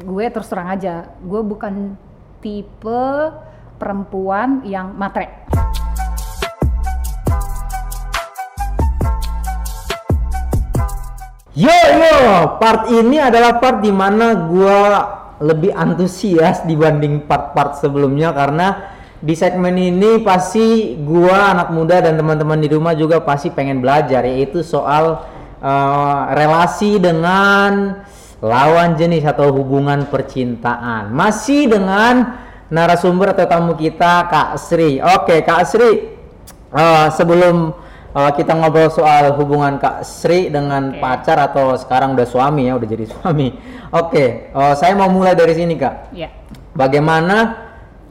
gue terus terang aja, gue bukan tipe perempuan yang matre. Yo yo, part ini adalah part di mana gua lebih antusias dibanding part-part sebelumnya karena di segmen ini pasti gua anak muda dan teman-teman di rumah juga pasti pengen belajar yaitu soal uh, relasi dengan lawan jenis atau hubungan percintaan. Masih dengan narasumber atau tamu kita Kak Sri. Oke, Kak Sri. uh, sebelum uh, kita ngobrol soal hubungan Kak Sri dengan Oke. pacar atau sekarang udah suami ya, udah jadi suami. Oke, uh, saya mau mulai dari sini Kak. Ya. Bagaimana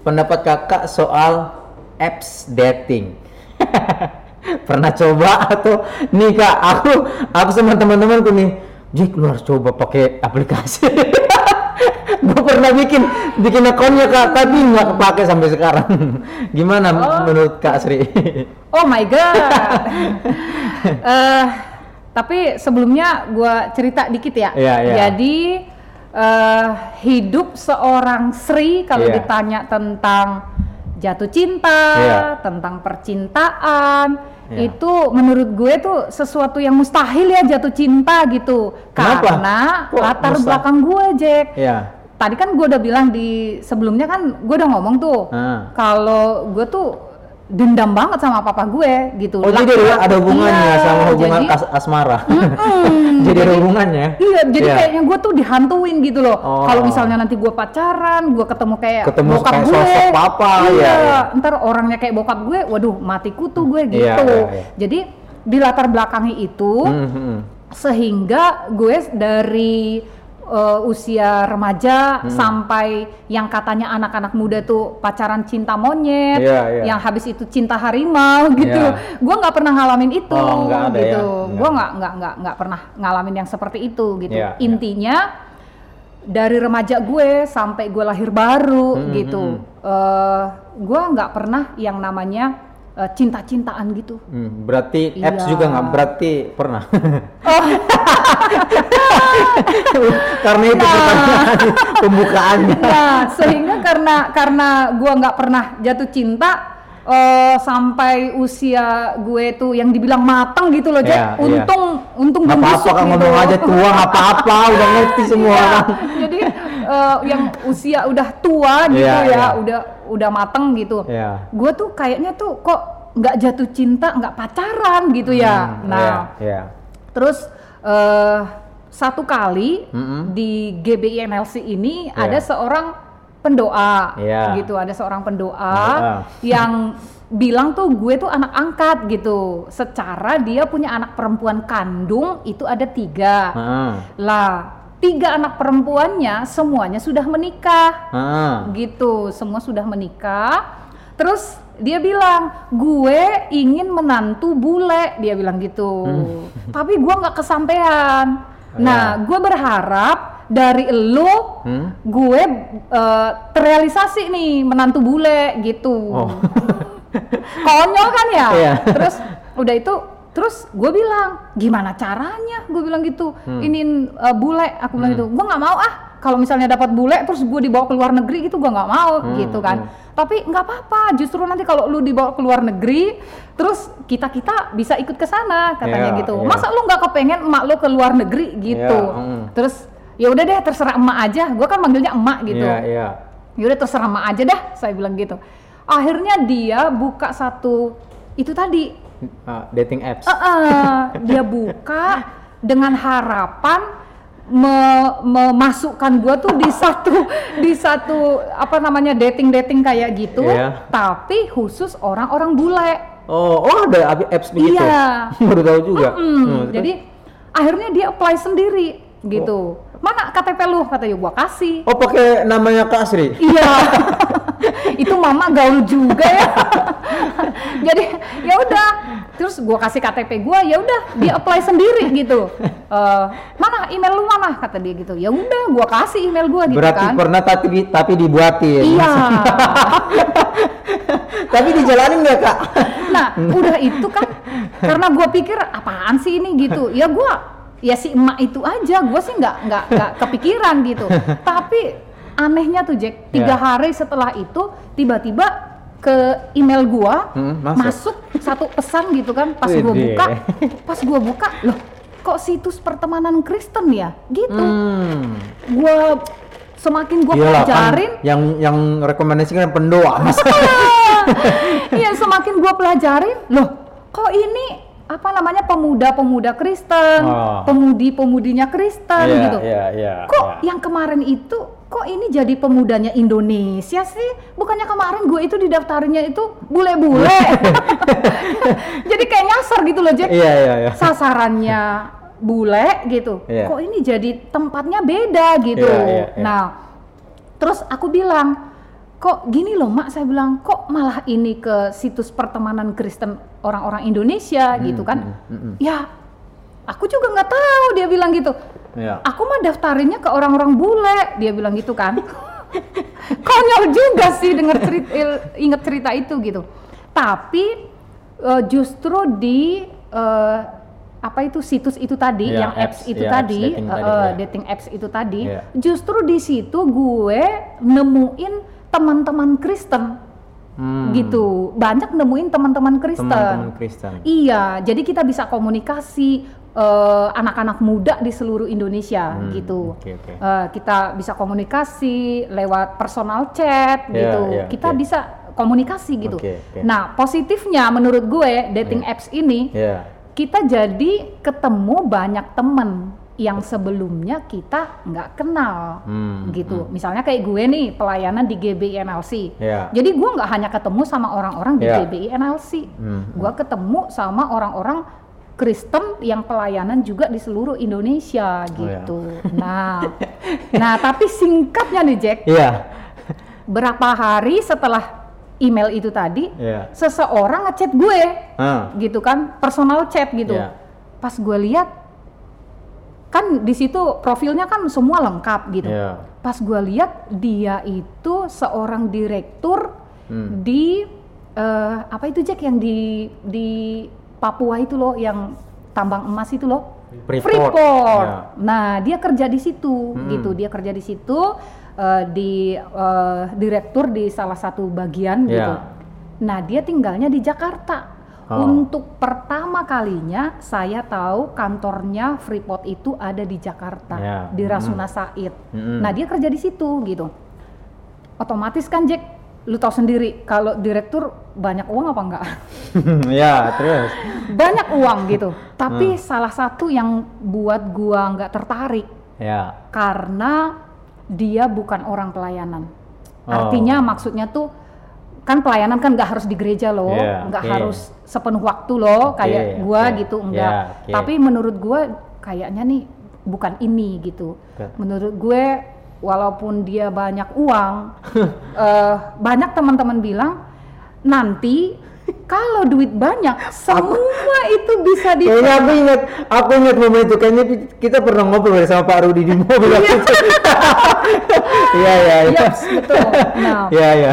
pendapat Kakak soal apps dating? Pernah coba atau nih Kak, aku aku sama teman-temanku nih, Jik lu harus coba pakai aplikasi. gue pernah bikin bikin akunnya Kak, tapi nggak kepake sampai sekarang. Gimana Oh. menurut Kak Sri? Oh my god. Eh, tapi sebelumnya gue cerita dikit ya. Iya, iya. Jadi eh, hidup seorang Sri kalau Iya. ditanya tentang jatuh cinta, Iya. tentang percintaan, Iya. itu menurut gue tuh sesuatu yang mustahil ya jatuh cinta gitu. Kenapa? Karena Kok latar mustahil? belakang gue, Jack. Iya. Tadi kan gue udah bilang di sebelumnya kan gue udah ngomong tuh Ah. kalau gue tuh dendam banget sama papa gue gitu. Oh Lah- jadi ada- ada hubungannya Iya, sama hubungan jadi, as- asmara. Mm-mm, jadi ada hubungannya. Iya, jadi Iya. kayaknya gue tuh dihantuin gitu loh. Oh. Kalau misalnya nanti gue pacaran, gue ketemu kayak Ketemu bokap kayak gue, sosok papa, iya, iya, iya. ntar orangnya kayak bokap gue, waduh mati kutu gue Iya, gitu. iya, iya. Jadi di latar belakangi itu hmm, hmm. sehingga gue dari uh, usia remaja Hmm. sampai yang katanya anak-anak muda tuh pacaran cinta monyet, Iya, iya. yang habis itu cinta harimau gitu. Iya. Gue nggak pernah ngalamin itu, Oh, ada ya? gitu. Nggak. Gue nggak nggak nggak nggak pernah ngalamin yang seperti itu gitu. Iya, iya. Intinya dari remaja gue sampai gue lahir baru Hmm, gitu, hmm, eh gue nggak pernah yang namanya eh, cinta-cintaan gitu. Hmm, berarti apps Iya. juga nggak berarti pernah. Oh. Karena itu Nah. pertanyaan pembukaannya. Nah, sehingga karena karena gua nggak pernah jatuh cinta eh, sampai usia gue tuh yang dibilang mateng gitu loh, Jack. Untung untung Nggak belum apa-apa kan gitu. ngomong aja tua apa-apa udah ngerti semua Iya, orang. Jadi eh, yang usia udah tua gitu Iya, ya, iya. udah udah mateng gitu. Iya. Gue tuh kayaknya tuh kok nggak jatuh cinta, nggak pacaran gitu ya. Hmm, nah, iya, iya. Terus eh satu kali Mm-mm. di GBI NLC ini Iya. ada seorang pendoa, Iya. gitu. Ada seorang pendoa Pendoa. yang bilang tuh gue tuh anak angkat gitu. Secara dia punya anak perempuan kandung itu ada tiga. Heeh. Lah tiga anak perempuannya semuanya sudah menikah Heeh. gitu semua sudah menikah terus dia bilang gue ingin menantu bule dia bilang gitu tapi gue nggak kesampaian nah Ya. gue berharap dari elo Hmm? gue eh, terrealisasi nih menantu bule gitu Oh. konyol kan ya Iya. terus udah itu terus gue bilang gimana caranya? Gue bilang gitu. Hmm. ini uh, bule aku bilang gitu. Gue nggak mau ah. Kalau misalnya dapat bule terus gue dibawa ke luar negeri gitu gue nggak mau Hmm, gitu kan. hmm. tapi nggak apa-apa. Justru nanti kalau lu dibawa ke luar negeri terus kita kita bisa ikut ke sana katanya Iya, gitu. iya. masa lu nggak kepengen emak lu ke luar negeri gitu? Iya, hmm. terus ya udah deh terserah emak aja. Gue kan manggilnya emak gitu. Iya, iya. yaudah terserah emak aja dah saya bilang gitu. Akhirnya dia buka satu itu tadi Ah, dating apps. Eh, eh, dia buka dengan harapan me- memasukkan gua tuh di satu di satu apa namanya dating dating kayak gitu Iya. tapi khusus orang-orang bule Oh, oh ada apps begitu. Iya. Baru tahu juga. Mm, Hmm, terus? jadi akhirnya dia apply sendiri gitu mana KTP lu katanya gua kasih Oh, pakai namanya Kak Sri. Iya. itu mama gaul juga ya. Jadi ya udah, terus gua kasih KTP gua, ya udah dia apply sendiri gitu. Eh, mana email lu mana kata dia gitu. Ya udah, gua kasih email gua gitu Berarti kan. pernah tapi tapi dibuatin. Iya. tapi dijalanin nggak kak? Nah, udah itu kan karena gua pikir apaan sih ini gitu. Ya gua ya si emak itu aja gue sih nggak nggak nggak kepikiran gitu tapi anehnya tuh Jack tiga Ya. hari setelah itu tiba-tiba ke email gua Hmm, masuk. masuk. satu pesan gitu kan pas gua buka pas gua buka loh kok situs pertemanan Kristen ya gitu Hmm. gua semakin gua Iyalah, kan pelajarin yang yang rekomendasi kan pendoa mas. iya semakin gua pelajarin loh kok ini apa namanya pemuda-pemuda Kristen Oh. pemudi-pemudinya Kristen Iya, gitu iya, iya, kok iya. yang kemarin itu kok ini jadi pemudanya Indonesia sih? Bukannya kemarin gue itu didaftarinnya itu bule-bule? Jadi kayak nyasar gitu loh Jack Iya iya iya. sasarannya bule gitu. Iya. kok ini jadi tempatnya beda gitu? Iya, iya, iya. nah terus aku bilang kok gini loh mak? Saya bilang kok malah ini ke situs pertemanan Kristen orang-orang Indonesia? Gitu kan. hmm, hmm, hmm. ya aku juga nggak tahu dia bilang gitu Iya. aku mah daftarinnya ke orang-orang bule dia bilang gitu kan konyol juga sih dengar cerita inget cerita itu gitu tapi eh, justru di eh, apa itu situs itu tadi Iya, yang apps, apps, itu iya, tadi, apps dating eh, tadi, iya. dating apps itu tadi Iya. justru di situ gue nemuin teman-teman Kristen Hmm. gitu banyak nemuin teman-teman Kristen Teman-teman Kristen. Iya, jadi kita bisa komunikasi eh, anak-anak muda di seluruh Indonesia Hmm, gitu. oke, oke. Eh, kita bisa komunikasi lewat personal chat Iya, gitu. iya, kita oke. bisa komunikasi gitu. Oke, oke. Nah, positifnya menurut gue dating apps ini Iya. kita jadi ketemu banyak temen yang sebelumnya kita nggak kenal Hmm, gitu. Misalnya kayak gue nih pelayanan di GBI NLC. Iya. Jadi gue nggak hanya ketemu sama orang-orang di Iya. GBI NLC, Hmm. gue ketemu sama orang-orang Kristen yang pelayanan juga di seluruh Indonesia Oh, gitu. Nah, nah tapi singkatnya nih Jack, Iya. berapa hari setelah email itu tadi, Iya. seseorang ngechat gue, Ah. gitu kan, personal chat gitu. Iya. Pas gue lihat, kan di situ profilnya kan semua lengkap gitu. Iya. Pas gue lihat dia itu seorang direktur Hmm. di eh, apa itu Jack yang di di Papua itu loh yang tambang emas itu loh Freeport. Ya. Nah dia kerja di situ Hmm. gitu dia kerja di situ eh, di eh, direktur di salah satu bagian Ya. gitu. Nah dia tinggalnya di Jakarta. Oh. Untuk pertama kalinya saya tahu kantornya Freeport itu ada di Jakarta Ya. di Hmm. Rasuna Said. Mm-mm. Nah dia kerja di situ gitu. Otomatis kan Jack, lu tahu sendiri kalau direktur banyak uang apa enggak? ya terus. banyak uang gitu. Hmm. Tapi salah satu yang buat gua nggak tertarik Ya. karena dia bukan orang pelayanan. Oh. Artinya maksudnya tuh kan pelayanan kan nggak harus di gereja loh, Iya, nggak oke. harus sepenuh waktu loh Oke, kayak gua oke. gitu enggak. Ya, oke. Tapi menurut gua kayaknya nih bukan ini gitu. Oke. Menurut gue walaupun dia banyak uang, eh, banyak teman-teman bilang nanti kalau duit banyak semua itu bisa di Kayaknya aku ingat, aku ingat momen itu. Kayaknya kita pernah ngobrol sama Pak Rudi di mobil. itu. Iya iya iya. Yaps, betul. Nah, Iya iya.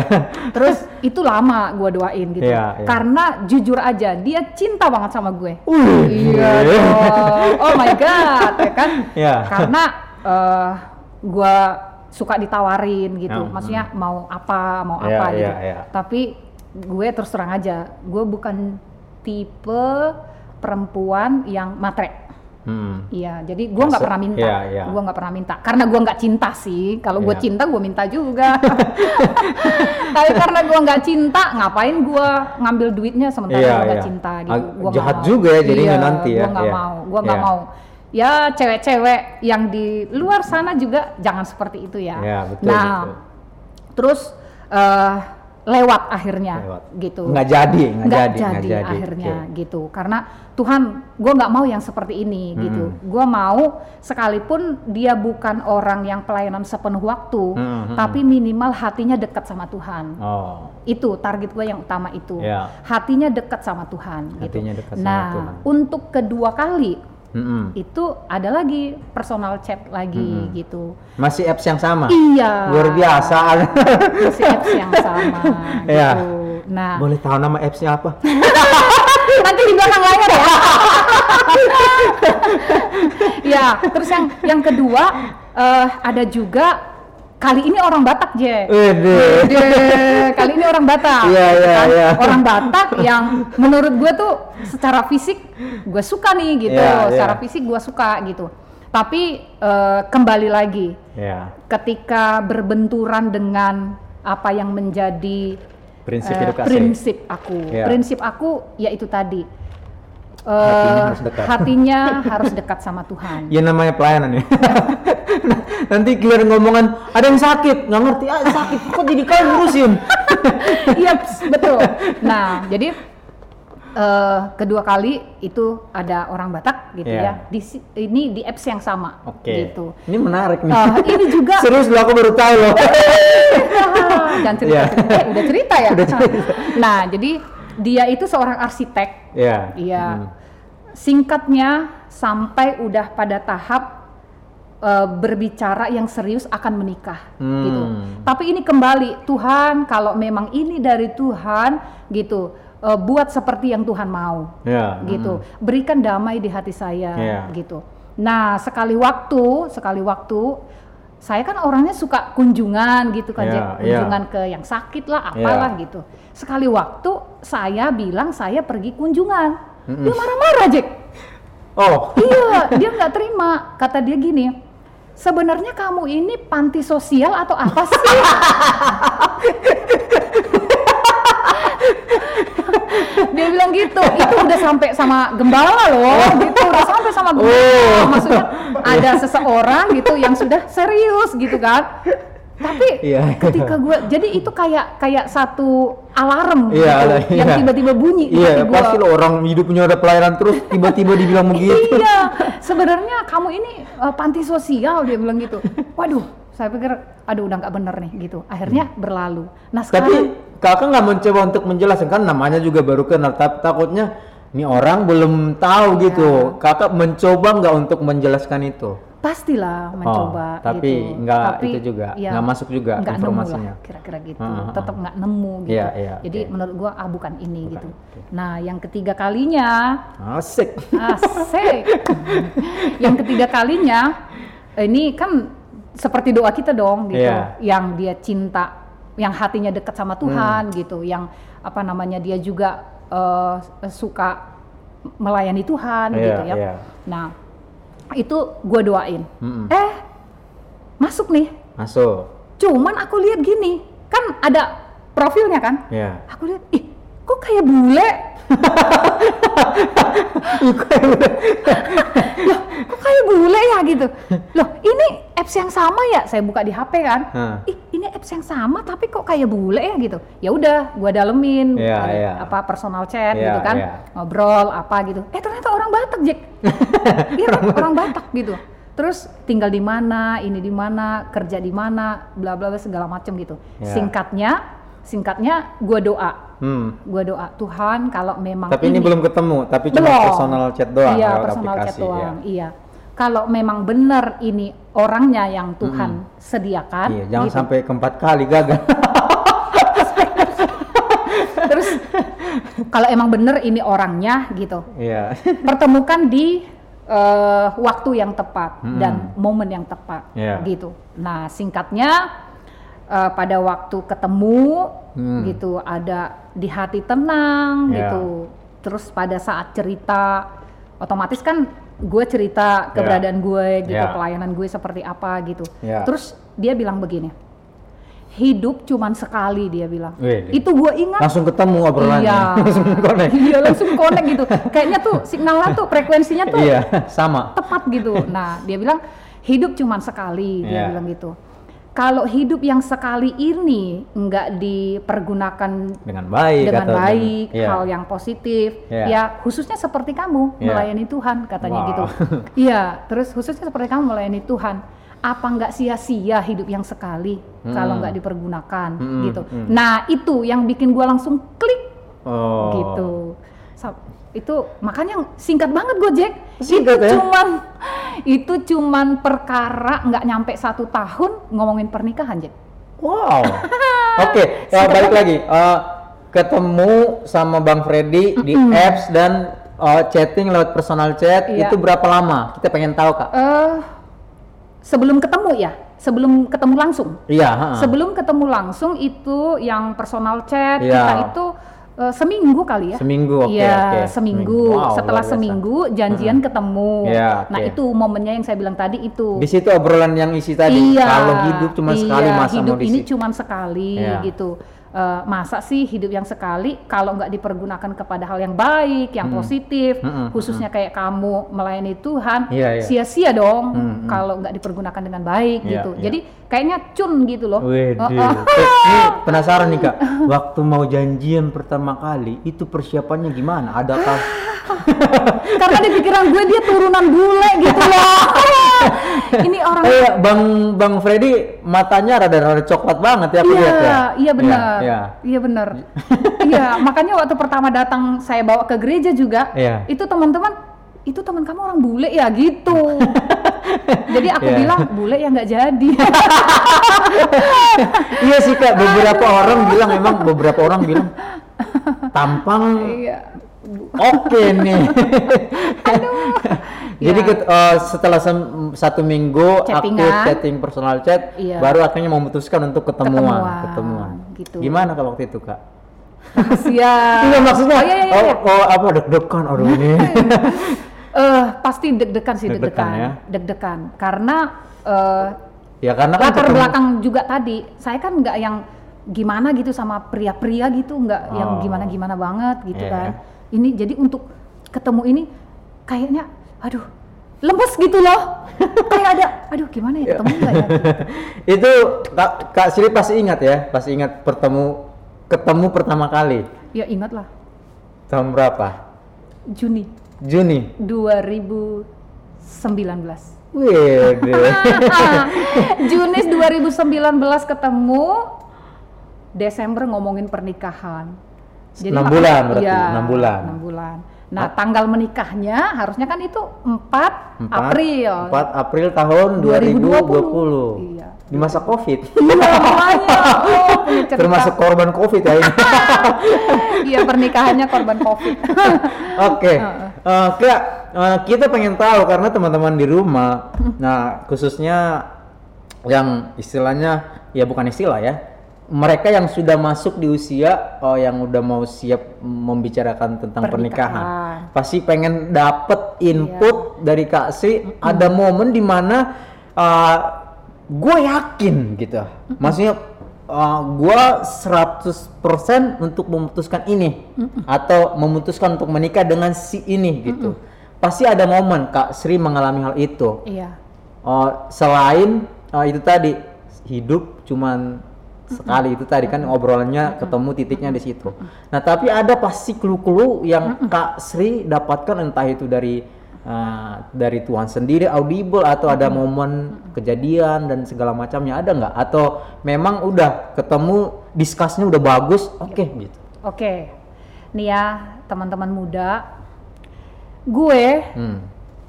terus itu lama gue doain gitu. Iya, iya. Karena jujur aja dia cinta banget sama gue. Wih. Iya dong. Oh my god, ya kan? Iya. Karena eh gua suka ditawarin gitu. Hmm, Maksudnya mau apa, mau Iya, apa gitu. iya, iya. Tapi gue terus terang aja, gue bukan tipe perempuan yang matre. Hmm. Iya, jadi gua nggak pernah minta, iya, iya. gua nggak pernah minta, karena gua nggak cinta sih. Kalau gua Iya. cinta, gua minta juga. Tapi karena gua nggak cinta, ngapain gua ngambil duitnya sementara Iya, gua nggak iya. cinta gitu. Gua jahat mau. juga ya jadinya Iya, nanti ya, Gua nggak iya. mau, gua nggak Iya. mau. Ya cewek-cewek yang di luar sana juga jangan seperti itu ya. Iya, betul, Nah, betul. terus eh, lewat akhirnya Lewat. gitu Nggak jadi, nggak nggak jadi, nggak jadi. akhirnya Oke. gitu karena Tuhan gue nggak mau yang seperti ini gitu gue mau sekalipun dia bukan orang yang pelayanan sepenuh waktu Hmm, hmm, tapi minimal hatinya dekat sama Tuhan Oh. itu target gue yang utama itu Ya. hatinya dekat sama Tuhan gitu Hatinya dekat sama nah Tuhan. untuk kedua kali Mm-mm. itu ada lagi personal chat lagi Hmm. gitu Masih apps yang sama. iya Luar biasa. masih apps yang sama gitu Iya. nah Boleh tahu nama appsnya apa? nanti di belakang layar ya ya, terus yang yang kedua eh, ada juga kali ini orang Batak, Je. Wede. Kali ini orang Batak. Iya, iya, Kan? iya. Orang Batak yang menurut gue tuh secara fisik gue suka nih gitu. Iya, iya. Secara fisik gue suka gitu. Tapi eh, kembali lagi Ya, ketika berbenturan dengan apa yang menjadi prinsip hidup kasih. prinsip aku. Iya. Prinsip aku yaitu tadi Hatinya harus dekat. hatinya harus dekat sama Tuhan. Ya namanya pelayanan ya. Nanti clear ngomongan ada yang sakit, nggak ngerti ah sakit kok jadi kalian ngurusin. Iya betul. Nah jadi eh, kedua kali itu ada orang Batak gitu Iya. ya. Di ini di apps yang sama. Oke. Gitu. Ini menarik nih. Eh, ini juga Serius loh aku baru tahu loh. jangan cerita, cerita. Eh, udah cerita ya. Udah cerita. Nah jadi dia itu seorang arsitek. Iya. Iya. Hmm. Singkatnya sampai udah pada tahap eh, berbicara yang serius akan menikah Hmm. gitu. Tapi ini kembali Tuhan kalau memang ini dari Tuhan gitu eh, buat seperti yang Tuhan mau Iya. gitu. Berikan damai di hati saya Iya. gitu. Nah, sekali waktu, sekali waktu saya kan orangnya suka kunjungan gitu kan, Jack. iya. kunjungan ke yang sakit lah, apalah Iya. gitu. Sekali waktu saya bilang saya pergi kunjungan, Mm-mm. dia marah-marah, Jack. Oh. iya, dia nggak terima. Kata dia gini, sebenarnya kamu ini panti sosial atau apa sih? dia bilang gitu, itu udah sampai sama gembala loh, gitu udah sampai sama gembala. Oh. Maksudnya ada seseorang gitu yang sudah serius gitu kan. Tapi Iya. ketika gue, jadi itu kayak kayak satu alarm Iya, gitu, lah, yang tiba-tiba bunyi Iya, hati gua. pasti lo orang hidupnya ada pelayanan terus tiba-tiba dibilang begitu. Iya, sebenarnya kamu ini uh, panti sosial dia bilang gitu. Waduh, saya pikir, aduh udah nggak bener nih gitu. Akhirnya berlalu. Nah Hmm. Tapi sekarang, kakak nggak mencoba untuk menjelaskan kan namanya juga baru kenal, tapi takutnya ini orang belum tahu Iya. gitu. Kakak mencoba nggak untuk menjelaskan itu? pastilah mencoba. Oh, tapi gitu. nggak itu juga, nggak masuk juga nggak informasinya. Nemu lah, kira-kira gitu. Hmm, Tetap hmm. nggak nemu gitu. Iya, iya, Jadi oke. menurut gua ah bukan ini Bukan, gitu. Nah yang ketiga kalinya Asik. Asik. yang ketiga kalinya ini kan seperti doa kita dong gitu. Iya. Yang dia cinta, yang hatinya dekat sama Tuhan Hmm. gitu, yang apa namanya dia juga eh, suka melayani Tuhan Iya, gitu ya. iya. Nah, itu gue doain. Mm-mm. Eh, masuk nih. Masuk. Cuman aku lihat gini, kan ada profilnya kan? Ya. Aku lihat, ih, kok kayak bule? Loh, kok kayak bule ya gitu? Loh, ini apps yang sama ya? Saya buka di HP kan. Hah. Ih, ini apps yang sama tapi kok kayak bule ya gitu. Ya udah, gua dalemin Iya, ada iya. apa personal chat Iya, gitu kan. iya. Ngobrol apa gitu. Eh, ternyata orang Batak, Jack. Iya, kan? orang Batak gitu. Terus tinggal di mana, ini di mana, kerja di mana, bla bla bla segala macem gitu. Iya. Singkatnya, singkatnya gua doa. Hmm. Gua doa Tuhan kalau memang Tapi ini belum ketemu, tapi cuma belum. personal chat doang Iya, personal aplikasi. chat doang. Iya. Kalau memang benar ini orangnya yang Tuhan sediakan, Iya, jangan gitu. sampai keempat kali gagal. Terus kalau emang benar ini orangnya gitu, Iya. pertemukan di eh, waktu yang tepat Mm-mm. dan momen yang tepat, Iya. gitu. Nah, singkatnya eh, pada waktu ketemu, Hmm. gitu, ada di hati tenang, Iya. gitu. Terus pada saat cerita, otomatis kan gue cerita keberadaan gue, gitu, Iya. pelayanan gue seperti apa, gitu. Iya. Terus dia bilang begini, hidup cuman sekali dia bilang. Wih, Itu gue ingat. Langsung ketemu obrolannya. Iya. langsung connect. Iya langsung connect gitu. Kayaknya tuh signalnya tuh frekuensinya tuh Iya, sama. tepat gitu. Nah dia bilang hidup cuman sekali dia Iya. bilang gitu. Kalau hidup yang sekali ini nggak dipergunakan Dengan baik dengan baik, Iya. hal yang positif, Iya. ya khususnya seperti kamu Iya. melayani Tuhan katanya Wow. gitu. Iya, terus khususnya seperti kamu melayani Tuhan, apa nggak sia-sia hidup yang sekali kalau Hmm. nggak dipergunakan Hmm, gitu. hmm. Nah itu yang bikin gua langsung klik Oh. gitu. Sa- itu makanya singkat banget Gojek. Singkat itu ya? cuman itu cuman perkara nggak nyampe satu tahun ngomongin pernikahan, Jack. Wow. Oke, ya Singkat balik lagi. Eh, ketemu sama Bang Freddy di Mm-mm. apps dan oh, chatting lewat personal chat Iya. itu berapa lama? Kita pengen tahu kak. Eh, sebelum ketemu ya, sebelum ketemu langsung. Iya. ha. Sebelum ketemu langsung itu yang personal chat Iya. kita itu eh, seminggu kali ya. Seminggu, oke, Iya, oke. seminggu. Wow, Setelah seminggu janjian ketemu. Iya, Nah, oke. itu momennya yang saya bilang tadi itu. Di situ obrolan yang isi tadi. Iya. Kalau hidup cuma iya, sekali masa hidup mau di ini cuma sekali Iya. gitu. Eh, masa sih hidup yang sekali kalau nggak dipergunakan kepada hal yang baik, yang positif, Mm-mm, khususnya kayak kamu melayani Tuhan, Iya, iya. sia-sia dong Mm-mm. kalau nggak dipergunakan dengan baik Iya, gitu. iya. Jadi kayaknya cun gitu loh. Wede. Oh, oh. Eh, Ini penasaran nih kak, waktu mau janjian pertama kali itu persiapannya gimana? Adakah Karena di pikiran gue dia turunan bule gitu loh. ini orang Eh, Bang Bang Freddy matanya rada-rada coklat banget ya aku Iya, lihat ya. iya benar. Iya. Iya benar. Iya, makanya waktu pertama datang saya bawa ke gereja juga, Iya. itu teman-teman, itu teman kamu orang bule ya gitu. Jadi aku Iya. bilang bule ya nggak jadi. Iya sih kak, beberapa orang bilang emang beberapa orang bilang tampang Iya. Oke nih. Jadi Ya. eh, setelah satu minggu aku chatting personal chat, Iya. baru akhirnya memutuskan untuk ketemuan, Ketemuan, ketemuan. gitu. Gimana kak waktu itu kak? Iya maksudnya, Oh iya iya. oh, iya. oh, apa deg-degan, aduh ini. Eh, pasti deg-degan sih Deg-degan deg-degan. ya. Deg-degan karena eh, ya karena kan latar ketemu- belakang juga tadi saya kan nggak yang gimana gitu sama pria-pria gitu nggak yang Oh. gimana-gimana banget gitu Iya, kan iya. Ini jadi untuk ketemu ini kayaknya aduh lemes gitu loh kayak ada aduh gimana ya ketemu nggak ya itu kak, kak Sri pasti ingat ya, pasti ingat bertemu ketemu pertama kali ya ingat lah tahun berapa? Juni Juni. 2019 Wede. Juni 2019 ketemu Desember ngomongin pernikahan. Enam makanya- bulan berarti, iya, enam bulan. enam bulan. Nah, tanggal menikahnya harusnya kan itu 4, 4 April 4 April tahun 2020. 2020. Iya. Di masa Covid. Iya. Oh. Termasuk korban Covid ya ini. Iya, pernikahannya korban Covid. Oke. Eh, Kak, eh, kita pengen tahu karena teman-teman di rumah, nah khususnya yang istilahnya ya bukan istilah ya, mereka yang sudah masuk di usia oh yang udah mau siap membicarakan tentang pernikahan, Pernikahan. pasti pengen dapet input dari Kak Sri. Ada momen di mana eh, gue yakin gitu, maksudnya uh, gue 100% untuk memutuskan ini atau memutuskan untuk menikah dengan si ini gitu. Pasti ada momen Kak Sri mengalami hal itu. Iya. Oh, selain uh, itu tadi hidup cuman sekali itu tadi kan obrolannya ketemu titiknya di situ. Nah, tapi ada pasti clue-clue yang Kak Sri dapatkan entah itu dari uh, dari Tuhan sendiri audible atau ada momen kejadian dan segala macamnya ada nggak atau memang udah ketemu diskusnya udah bagus oke gitu. Oke. Nih ya, teman-teman muda. Gue Hmm.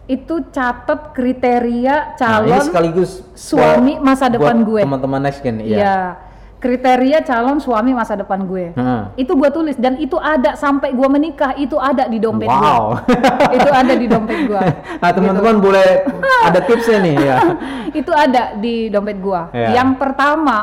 itu catat kriteria Nah, calon sekaligus suami masa depan buat gue. Teman-teman next gen iya. Iya. Kriteria calon suami masa depan gue. Hmm. Itu gue tulis dan itu ada sampai gue menikah itu ada di dompet gue. Wow. itu ada di dompet gue. Nah teman-teman boleh ada tipsnya nih ya. itu ada di dompet gue. Iya. Yang pertama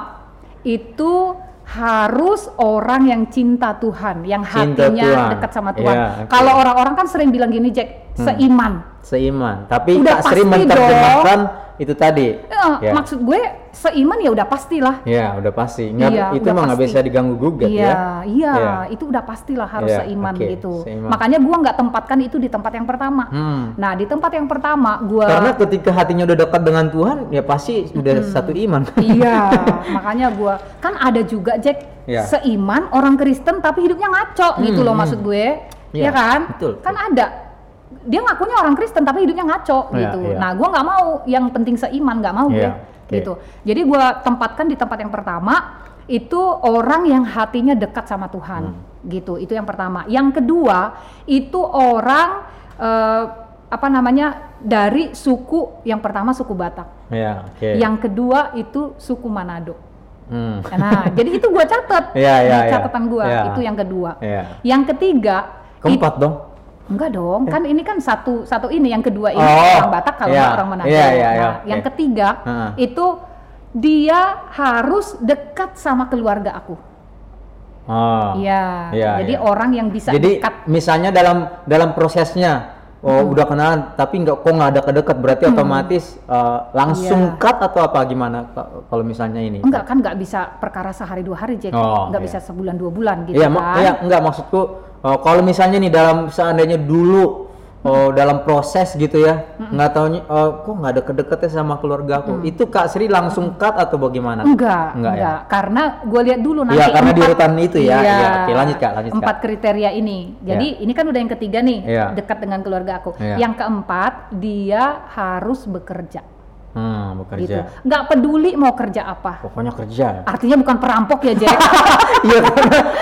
itu harus orang yang cinta Tuhan, yang Cinta hatinya Tuhan. dekat sama Tuhan. Iya, oke. Kalau orang-orang kan sering bilang gini, Jack, seiman. Seiman. Tapi Udah Kak Sri menerjemahkan itu tadi. Eh, Ya. Maksud gue seiman ya udah pastilah. Ya, udah pasti. Nggak, Iya, itu mah nggak bisa diganggu gugat iya, ya. Iya, Iya. itu udah pastilah harus Iya, seiman oke, gitu. seiman. Makanya gua nggak tempatkan itu di tempat yang pertama. Hmm. Nah, di tempat yang pertama gua Karena ketika hatinya udah dekat dengan Tuhan, ya pasti udah satu iman. Iya, makanya gua kan ada juga Jack Iya. seiman orang Kristen tapi hidupnya ngaco gitu Hmm, loh hmm. maksud gue. Iya, Iya kan? betul, Kan ada dia ngakunya orang Kristen tapi hidupnya ngaco Iya, gitu. iya. Nah, gua nggak mau yang penting seiman, nggak mau gue Iya, oke. gitu. Jadi gua tempatkan di tempat yang pertama itu orang yang hatinya dekat sama Tuhan Hmm. gitu. Itu yang pertama. Yang kedua, itu orang eh, apa namanya? dari suku yang pertama suku Batak. ya, oke. Yang kedua itu suku Manado. Hmm. Nah, jadi itu gua catat Iya, iya, di iya. catatan gua. Iya. Itu yang kedua. Iya. Yang ketiga, Keempat dong. Enggak dong, kan ini kan satu satu ini, yang kedua ini Oh, orang Batak kalau nggak orang Manado. Iya, iya, nah, iya, yang ketiga Heeh. itu dia harus dekat sama keluarga aku. Oh. Iya. Iya, Jadi iya. orang yang bisa Jadi dekat. misalnya dalam dalam prosesnya oh udah kenalan tapi nggak kok nggak ada kedekat berarti otomatis uh, langsung Iya. cut atau apa gimana kalau misalnya ini? Enggak kan nggak bisa perkara sehari dua hari Jack. Oh, nggak iya. bisa sebulan dua bulan gitu mak- kan. iya, enggak maksudku uh, kalau misalnya nih dalam seandainya dulu oh, dalam proses gitu ya nggak taunya oh, kok nggak ada kedekatnya sama keluarga aku itu Kak Sri langsung cut atau bagaimana? Enggak, Enggak enggak, ya? Karena gue lihat dulu nanti Iya, karena di urutan itu ya. Iya, oke, lanjut, Kak, lanjut, Kak. Empat kriteria ini. Jadi ini kan udah yang ketiga nih, Iya. dekat dengan keluarga aku. Iya. Yang keempat, dia harus bekerja. Hmm, Gitu. bekerja. Nggak peduli mau kerja apa. Pokoknya kerja. Artinya bukan perampok ya, Jack. Iya,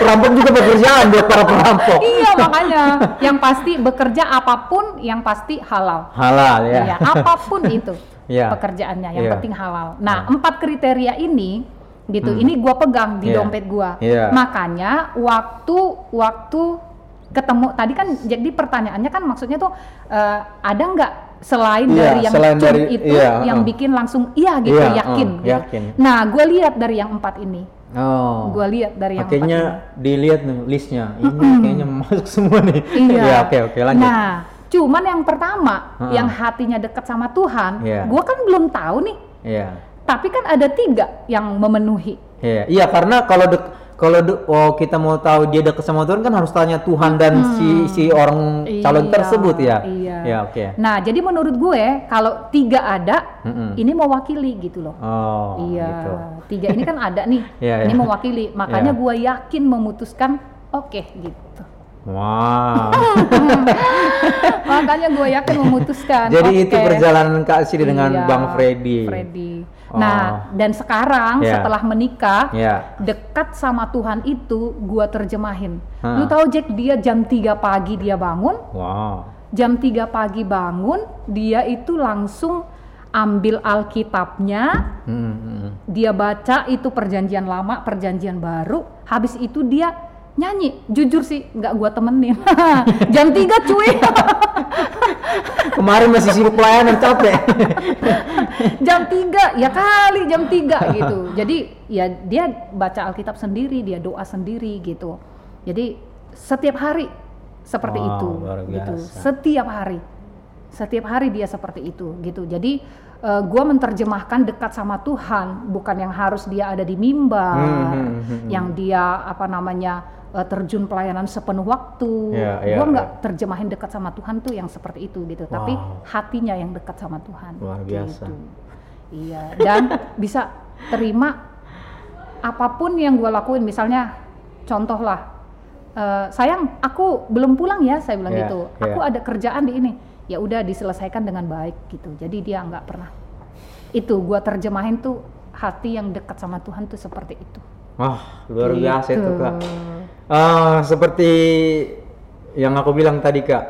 perampok juga pekerjaan buat para perampok. iya, makanya. Yang pasti bekerja apa pun, yang pasti halal. Halal ya. Iya, apa pun itu Iya. pekerjaannya, yang Iya. penting halal. Nah, empat kriteria ini, gitu, ini gua pegang di Iya. dompet gua. Iya. Makanya waktu waktu ketemu tadi kan jadi pertanyaannya kan maksudnya tuh eh, ada nggak selain Iya, dari yang selain dari- itu iya, yang uh. bikin langsung iya gitu Iya, yakin, uh, gitu. yakin. Nah, gue lihat dari yang empat ini, Oh. gue lihat dari yang Akhirnya empat dilihat nih listnya. Ini kayaknya masuk semua nih. ini. Iya. Iya, oke oke lanjut. Nah, cuman yang pertama, Uh-uh. yang hatinya dekat sama Tuhan, Iya. gue kan belum tahu nih. Iya. Tapi kan ada tiga yang memenuhi. Iya, iya karena kalau dek kalau oh, kita mau tahu dia dekat sama Tuhan kan harus tanya Tuhan dan si si orang calon Iya, tersebut ya. Iya. Ya, oke. Nah, jadi menurut gue kalau tiga ada, Mm-mm. ini mewakili gitu loh. Oh, iya. gitu. Tiga ini kan ada nih. Iya, ini iya. mewakili. Makanya Iya. gue yakin memutuskan oke gitu. Wow. Makanya gue yakin memutuskan. Jadi itu oke. perjalanan Kak Sri dengan Iya, Bang Freddy. Freddy. Oh. Nah, dan sekarang Iya. setelah menikah, Ya. dekat sama Tuhan itu gua terjemahin. Hah. Lu tahu Jack dia jam 3 pagi dia bangun, Wow. jam 3 pagi bangun, dia itu langsung ambil Alkitabnya, Hmm, hmm. dia baca itu perjanjian lama, perjanjian baru, habis itu dia nyanyi. Jujur sih nggak gua temenin. jam 3 cuy. Kemarin masih sibuk pelayanan capek. jam 3 ya kali jam 3 gitu jadi ya dia baca Alkitab sendiri dia doa sendiri gitu jadi setiap hari seperti Wow, itu gitu setiap hari setiap hari dia seperti itu gitu jadi eh, gua menerjemahkan dekat sama Tuhan bukan yang harus dia ada di mimbar Hmm, hmm, hmm, hmm. yang dia apa namanya eh, terjun pelayanan sepenuh waktu Iya, iya, gua nggak iya. terjemahin dekat sama Tuhan tuh yang seperti itu gitu tapi Wow. hatinya yang dekat sama Tuhan Luar biasa. gitu. Iya, dan bisa terima apa pun yang gue lakuin. Misalnya, contoh lah, eh, sayang, aku belum pulang ya, saya bilang Iya, gitu. iya. Aku ada kerjaan di ini, ya udah diselesaikan dengan baik gitu. Jadi dia nggak pernah. Itu gue terjemahin tuh hati yang dekat sama Tuhan tuh seperti itu. Wah, luar biasa itu Gitu. Kak. Ah, seperti yang aku bilang tadi Kak.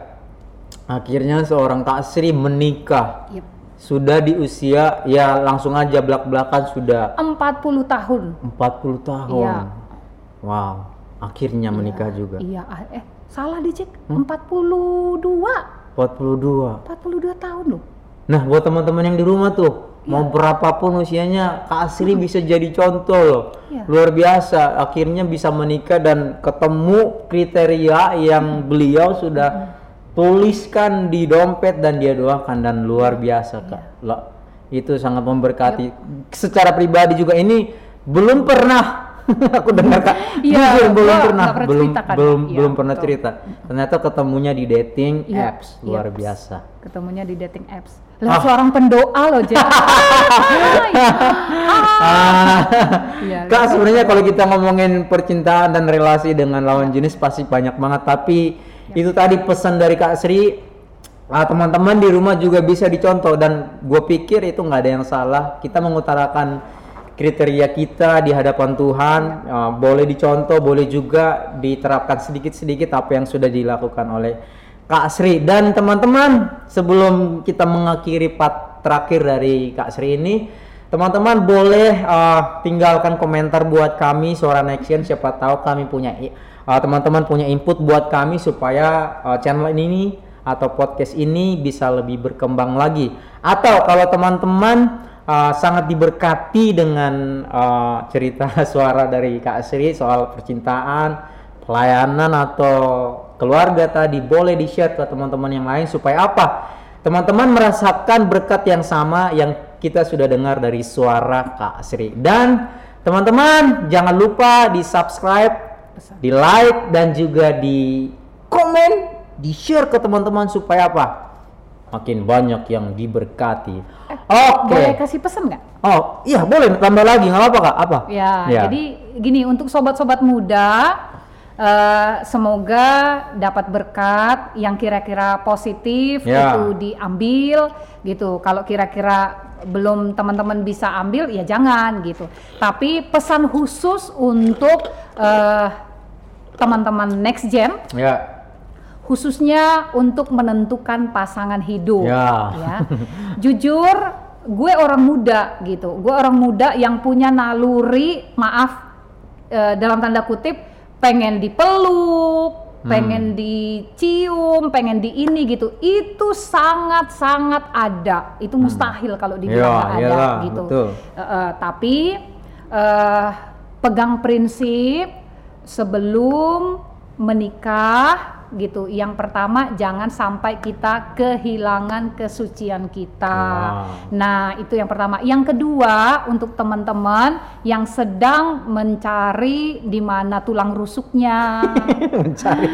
Akhirnya seorang Kak Sri menikah. Yep. Sudah di usia ya langsung aja belak-belakan sudah 40 tahun. 40 tahun. Iya. Wow, akhirnya menikah juga. Iya, ah, eh salah dicek, Hmm? 42. 42. 42 tahun loh. Nah, buat teman-teman yang di rumah tuh, mau berapapun usianya, Kak Asri bisa jadi contoh loh. Iya. Luar biasa, akhirnya bisa menikah dan ketemu kriteria yang beliau sudah tuliskan di dompet dan dia doakan dan luar biasa, Kak. Lah, itu sangat memberkati. Secara pribadi juga ini belum pernah aku dengar Kak. Iya, Jujur, belum pernah, pernah belum cerita kan, belum Iya, belum pernah betul. cerita. Ternyata ketemunya di dating Iya, apps, luar iya. biasa. ketemunya di dating apps. Lah seorang pendoa loh, Jack. Ah. Iya, Kak sebenarnya kalau kita ngomongin percintaan dan relasi dengan lawan jenis pasti banyak banget tapi Ya. itu tadi pesan dari Kak Sri ah, teman-teman di rumah juga bisa dicontoh dan gue pikir itu nggak ada yang salah kita mengutarakan kriteria kita di hadapan Tuhan Ya. ah, boleh dicontoh boleh juga diterapkan sedikit-sedikit apa yang sudah dilakukan oleh Kak Sri dan teman-teman sebelum kita mengakhiri part terakhir dari Kak Sri ini teman-teman boleh uh, tinggalkan komentar buat kami Suara Action siapa tahu kami punya uh, teman-teman punya input buat kami supaya uh, channel ini atau podcast ini bisa lebih berkembang lagi. Atau kalau teman-teman uh, sangat diberkati dengan uh, cerita suara dari Kak Sri soal percintaan, pelayanan atau keluarga tadi boleh di-share ke teman-teman yang lain supaya apa? Teman-teman merasakan berkat yang sama yang kita sudah dengar dari suara Kak Sri. Dan teman-teman jangan lupa di-subscribe, di-like dan juga di komen, di-share ke teman-teman supaya apa? Makin banyak yang diberkati. Oke. Boleh kasih pesan nggak? Oh, iya boleh tambah lagi nggak apa kak? Apa? Ya, Ya. jadi gini untuk sobat-sobat muda, eh, semoga dapat berkat yang kira-kira positif Ya. itu diambil gitu. Kalau kira-kira belum teman-teman bisa ambil ya jangan gitu. Tapi pesan khusus untuk eh, teman-teman next gen Ya. khususnya untuk menentukan pasangan hidup. Ya. ya. Jujur, gue orang muda gitu. Gue orang muda yang punya naluri, maaf eh, dalam tanda kutip, pengen dipeluk, Hmm. pengen dicium, pengen di ini gitu. Itu sangat-sangat ada. Itu mustahil kalau dibilang Ya, ada gitu. betul. Eh, eh, tapi eh, pegang prinsip sebelum menikah gitu. Yang pertama jangan sampai kita kehilangan kesucian kita. Wow. Nah, itu yang pertama. Yang kedua, untuk teman-teman yang sedang mencari di mana tulang rusuknya Mencari.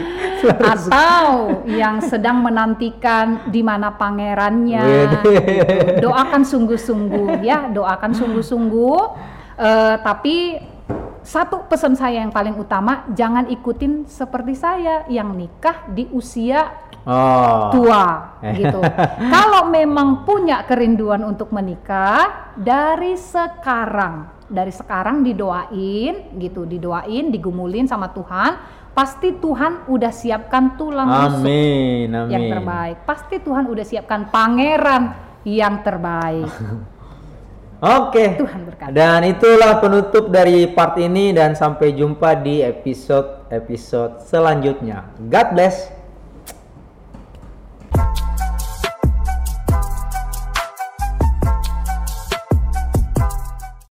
atau yang sedang menantikan di mana pangerannya. Gitu. Doakan sungguh-sungguh ya, doakan sungguh-sungguh. Eh, tapi satu pesan saya yang paling utama, jangan ikutin seperti saya yang nikah di usia Oh. tua gitu. Kalau memang punya kerinduan untuk menikah dari sekarang, dari sekarang didoain gitu, didoain, digumulin sama Tuhan, pasti Tuhan udah siapkan tulang rusuk Amin, amin. yang terbaik. Pasti Tuhan udah siapkan pangeran yang terbaik. Oke. Okay. Tuhan berkati. Dan itulah penutup dari part ini dan sampai jumpa di episode-episode selanjutnya. God bless.